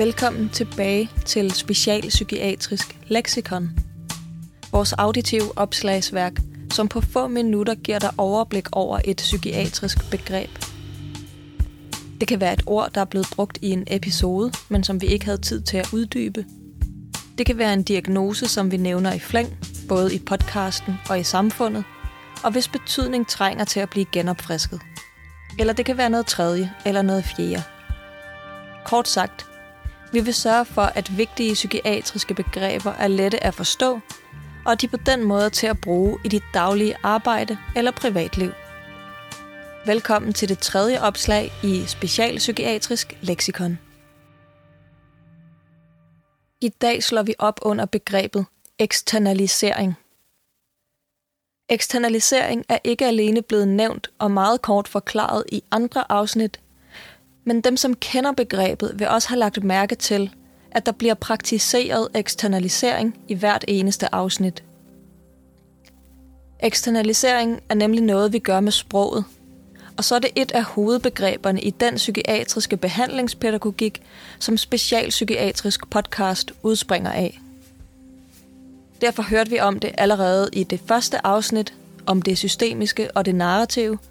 Velkommen tilbage til Specialpsykiatrisk Lexikon. Vores auditive opslagsværk, som på få minutter giver dig overblik over et psykiatrisk begreb. Det kan være et ord, der er blevet brugt i en episode, men som vi ikke havde tid til at uddybe. Det kan være en diagnose, som vi nævner i flæng, både i podcasten og i samfundet, og hvis betydning trænger til at blive genopfrisket. Eller det kan være noget tredje eller noget fjerde. Kort sagt, vi vil sørge for, at vigtige psykiatriske begreber er lette at forstå, og de på den måde til at bruge i dit daglige arbejde eller privatliv. Velkommen til det tredje opslag i Specialpsykiatrisk Lexikon. I dag slår vi op under begrebet eksternalisering. Eksternalisering er ikke alene blevet nævnt og meget kort forklaret i andre afsnit men dem, som kender begrebet, vil også have lagt mærke til, at der bliver praktiseret eksternalisering i hvert eneste afsnit. Eksternalisering er nemlig noget, vi gør med sproget, og så er det et af hovedbegreberne i den psykiatriske behandlingspædagogik, som Specialpsykiatrisk podcast udspringer af. Derfor hørte vi om det allerede i det første afsnit om det systemiske og det narrative –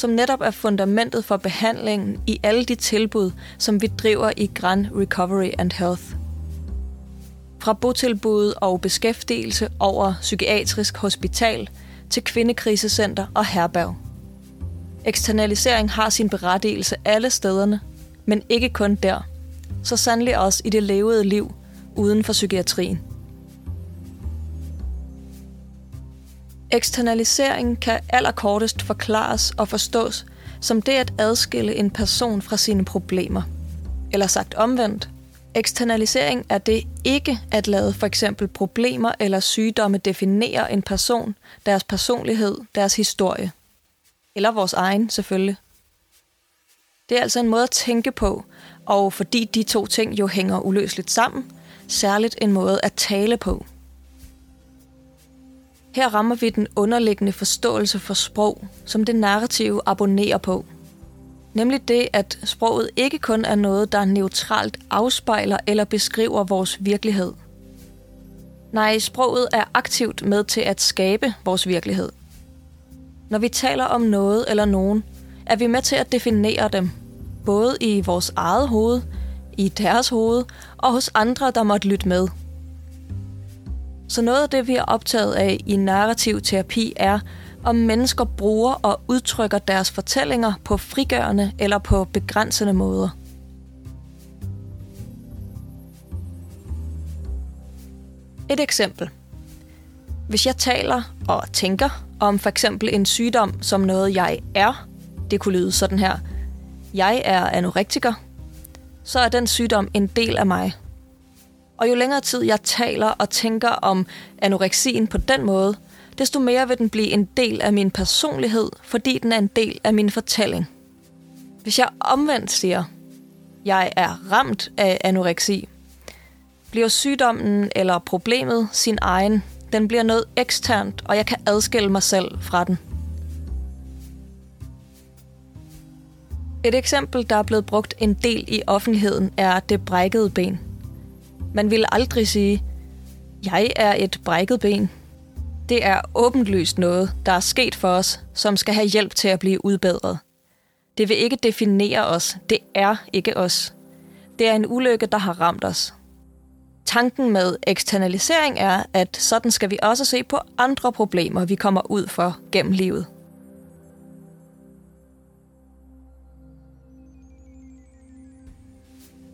som netop er fundamentet for behandlingen i alle de tilbud, som vi driver i Grand Recovery and Health. Fra botilbud og beskæftigelse over psykiatrisk hospital til kvindekrisecenter og herberg. Eksternalisering har sin berettigelse alle stederne, men ikke kun der. Så sandelig også i det levede liv uden for psykiatrien. Eksternalisering kan allerkortest forklares og forstås som det at adskille en person fra sine problemer. Eller sagt omvendt, eksternalisering er det ikke at lade for eksempel problemer eller sygdomme definere en person, deres personlighed, deres historie. Eller vores egen selvfølgelig. Det er altså en måde at tænke på, og fordi de to ting jo hænger uløseligt sammen, særligt en måde at tale på. Her rammer vi den underliggende forståelse for sprog, som det narrative abonnerer på. Nemlig det, at sproget ikke kun er noget, der neutralt afspejler eller beskriver vores virkelighed. Nej, sproget er aktivt med til at skabe vores virkelighed. Når vi taler om noget eller nogen, er vi med til at definere dem, både i vores eget hoved, i deres hoved og hos andre, der måtte lytte med – så noget af det, vi er optaget af i narrativ terapi, er, om mennesker bruger og udtrykker deres fortællinger på frigørende eller på begrænsende måder. Et eksempel. Hvis jeg taler og tænker om for eksempel en sygdom som noget, jeg er, det kunne lyde sådan her. Jeg er anorektiker, så er den sygdom en del af mig – og jo længere tid jeg taler og tænker om anoreksien på den måde, desto mere vil den blive en del af min personlighed, fordi den er en del af min fortælling. Hvis jeg omvendt siger, jeg er ramt af anoreksi, bliver sygdommen eller problemet sin egen. Den bliver noget eksternt, og jeg kan adskille mig selv fra den. Et eksempel, der er blevet brugt en del i offentligheden, er det brækkede ben – man ville aldrig sige, jeg er et brækket ben. Det er åbenlyst noget, der er sket for os, som skal have hjælp til at blive udbedret. Det vil ikke definere os. Det er ikke os. Det er en ulykke, der har ramt os. Tanken med eksternalisering er, at sådan skal vi også se på andre problemer, vi kommer ud for gennem livet.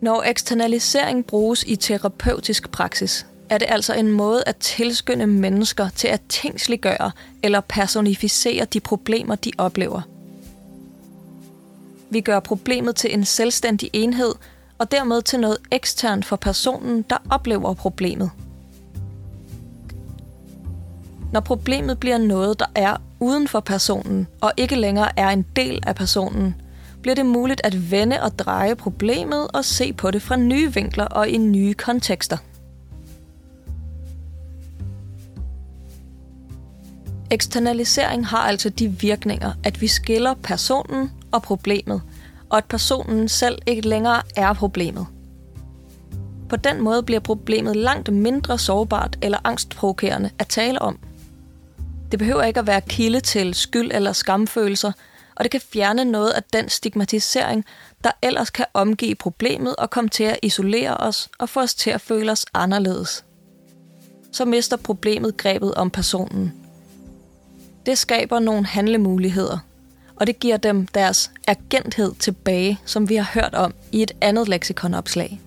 Når eksternalisering bruges i terapeutisk praksis, er det altså en måde at tilskynde mennesker til at tingsliggøre eller personificere de problemer, de oplever. Vi gør problemet til en selvstændig enhed, og dermed til noget eksternt for personen, der oplever problemet. Når problemet bliver noget, der er uden for personen, og ikke længere er en del af personen, bliver det muligt at vende og dreje problemet og se på det fra nye vinkler og i nye kontekster. Eksternalisering har altså de virkninger, at vi skiller personen og problemet, og at personen selv ikke længere er problemet. På den måde bliver problemet langt mindre sårbart eller angstprovokerende at tale om. Det behøver ikke at være kilde til skyld eller skamfølelser, og det kan fjerne noget af den stigmatisering, der ellers kan omgive problemet og komme til at isolere os og få os til at føle os anderledes. Så mister problemet grebet om personen. Det skaber nogle handlemuligheder, og det giver dem deres agenthed tilbage, som vi har hørt om i et andet leksikonopslag.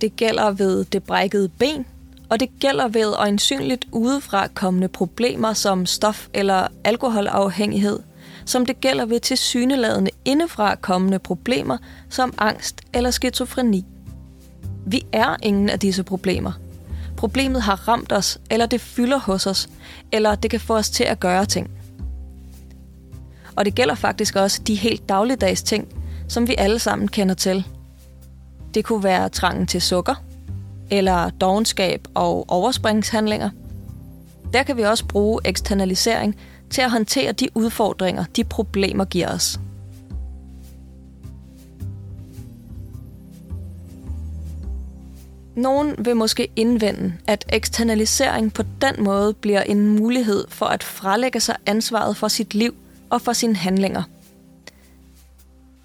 Det gælder ved det brækkede ben, og det gælder ved øjensynligt udefra kommende problemer som stof- eller alkoholafhængighed, som det gælder ved tilsyneladende indefra kommende problemer som angst eller skizofreni. Vi er ingen af disse problemer. Problemet har ramt os, eller det fylder hos os, eller det kan få os til at gøre ting. Og det gælder faktisk også de helt dagligdags ting, som vi alle sammen kender til. Det kunne være trangen til sukker, eller dogenskab og overspringshandlinger. Der kan vi også bruge eksternalisering til at håndtere de udfordringer, de problemer giver os. Nogen vil måske indvende, at eksternalisering på den måde bliver en mulighed for at frelægge sig ansvaret for sit liv og for sine handlinger.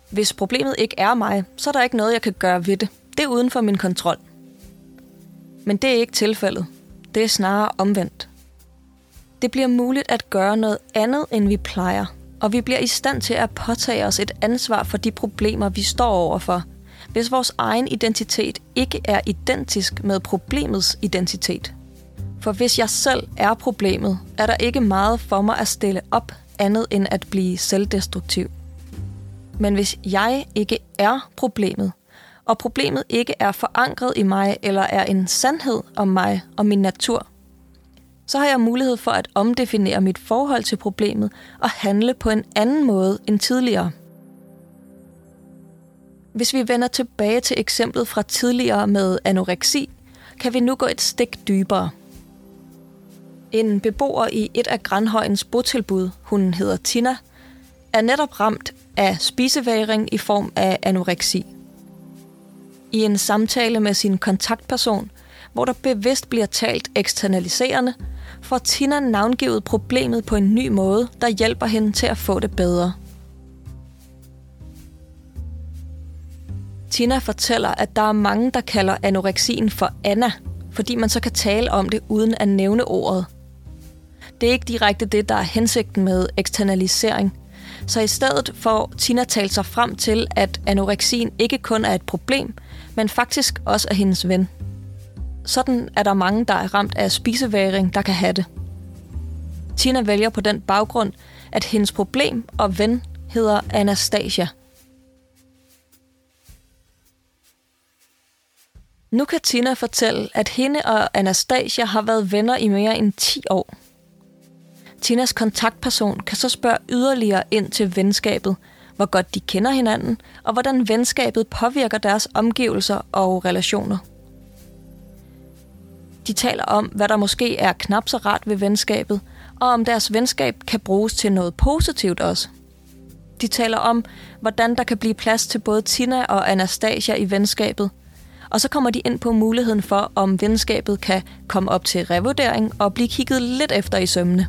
Hvis problemet ikke er mig, så er der ikke noget, jeg kan gøre ved det. Det er uden for min kontrol. Men det er ikke tilfældet. Det er snarere omvendt. Det bliver muligt at gøre noget andet, end vi plejer, og vi bliver i stand til at påtage os et ansvar for de problemer, vi står overfor, hvis vores egen identitet ikke er identisk med problemets identitet. For hvis jeg selv er problemet, er der ikke meget for mig at stille op andet end at blive selvdestruktiv. Men hvis jeg ikke er problemet, og problemet ikke er forankret i mig eller er en sandhed om mig og min natur, så har jeg mulighed for at omdefinere mit forhold til problemet og handle på en anden måde end tidligere. Hvis vi vender tilbage til eksemplet fra tidligere med anoreksi, kan vi nu gå et stik dybere. En beboer i et af Grandhøjens botilbud, hun hedder Tina, er netop ramt af spiseværing i form af anoreksi. I en samtale med sin kontaktperson, hvor der bevidst bliver talt eksternaliserende, får Tina navngivet problemet på en ny måde, der hjælper hende til at få det bedre. Tina fortæller, at der er mange, der kalder anoreksien for Anna, fordi man så kan tale om det uden at nævne ordet. Det er ikke direkte det, der er hensigten med eksternalisering. Så i stedet får Tina talt sig frem til, at anoreksien ikke kun er et problem, men faktisk også er hendes ven. Sådan er der mange, der er ramt af spiseværing, der kan have det. Tina vælger på den baggrund, at hendes problem og ven hedder Anastasia. Nu kan Tina fortælle, at hende og Anastasia har været venner i mere end 10 år. Tinas kontaktperson kan så spørge yderligere ind til venskabet, hvor godt de kender hinanden, og hvordan venskabet påvirker deres omgivelser og relationer. De taler om, hvad der måske er knap så rart ved venskabet, og om deres venskab kan bruges til noget positivt også. De taler om, hvordan der kan blive plads til både Tina og Anastasia i venskabet, og så kommer de ind på muligheden for, om venskabet kan komme op til revurdering og blive kigget lidt efter i sømmene.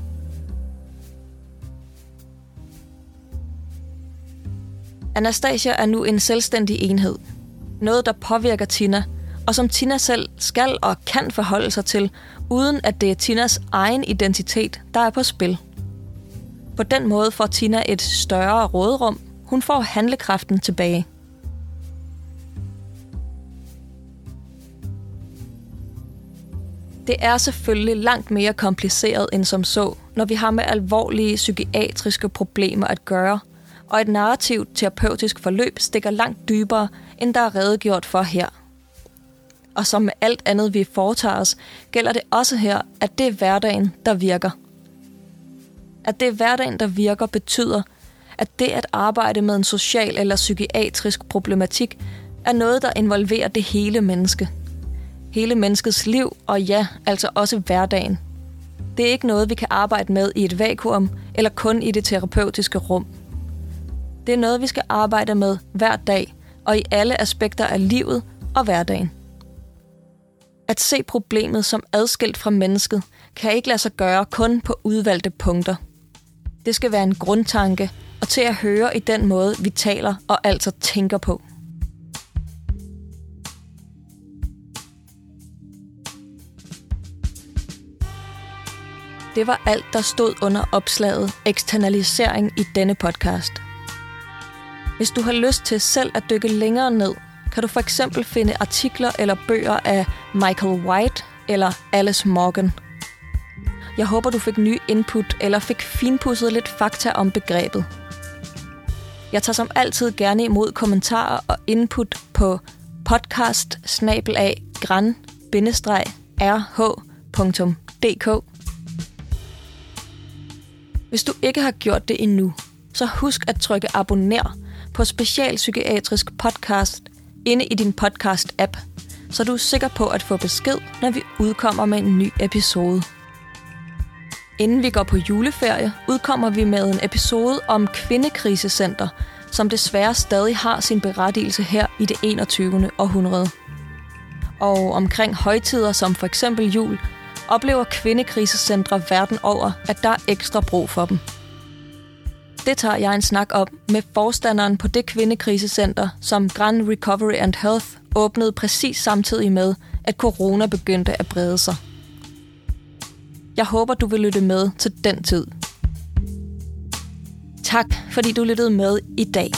Anastasia er nu en selvstændig enhed. Noget, der påvirker Tina, og som Tina selv skal og kan forholde sig til, uden at det er Tinas egen identitet, der er på spil. På den måde får Tina et større rådrum. Hun får handlekraften tilbage. Det er selvfølgelig langt mere kompliceret end som så, når vi har med alvorlige psykiatriske problemer at gøre, og et narrativt terapeutisk forløb stikker langt dybere, end der er redegjort for her – og som med alt andet, vi foretager os, gælder det også her, at det er hverdagen, der virker. At det er hverdagen, der virker, betyder, at det at arbejde med en social eller psykiatrisk problematik er noget, der involverer det hele menneske. Hele menneskets liv, og ja, altså også hverdagen. Det er ikke noget, vi kan arbejde med i et vakuum eller kun i det terapeutiske rum. Det er noget, vi skal arbejde med hver dag og i alle aspekter af livet og hverdagen. At se problemet som adskilt fra mennesket, kan ikke lade sig gøre kun på udvalgte punkter. Det skal være en grundtanke, og til at høre i den måde, vi taler og altså tænker på. Det var alt, der stod under opslaget eksternalisering i denne podcast. Hvis du har lyst til selv at dykke længere ned, kan du for eksempel finde artikler eller bøger af Michael White eller Alice Morgan. Jeg håber, du fik ny input eller fik finpudset lidt fakta om begrebet. Jeg tager som altid gerne imod kommentarer og input på podcast rh.dk. Hvis du ikke har gjort det endnu, så husk at trykke abonner på Specialpsykiatrisk Podcast inde i din podcast-app, så du er sikker på at få besked, når vi udkommer med en ny episode. Inden vi går på juleferie, udkommer vi med en episode om Kvindekrisecenter, som desværre stadig har sin berettigelse her i det 21. århundrede. Og omkring højtider som for eksempel jul, oplever kvindekrisecentre verden over, at der er ekstra brug for dem. Det tager jeg en snak om med forstanderen på det kvindekrisecenter, som Grand Recovery and Health åbnede præcis samtidig med, at corona begyndte at brede sig. Jeg håber, du vil lytte med til den tid. Tak, fordi du lyttede med i dag.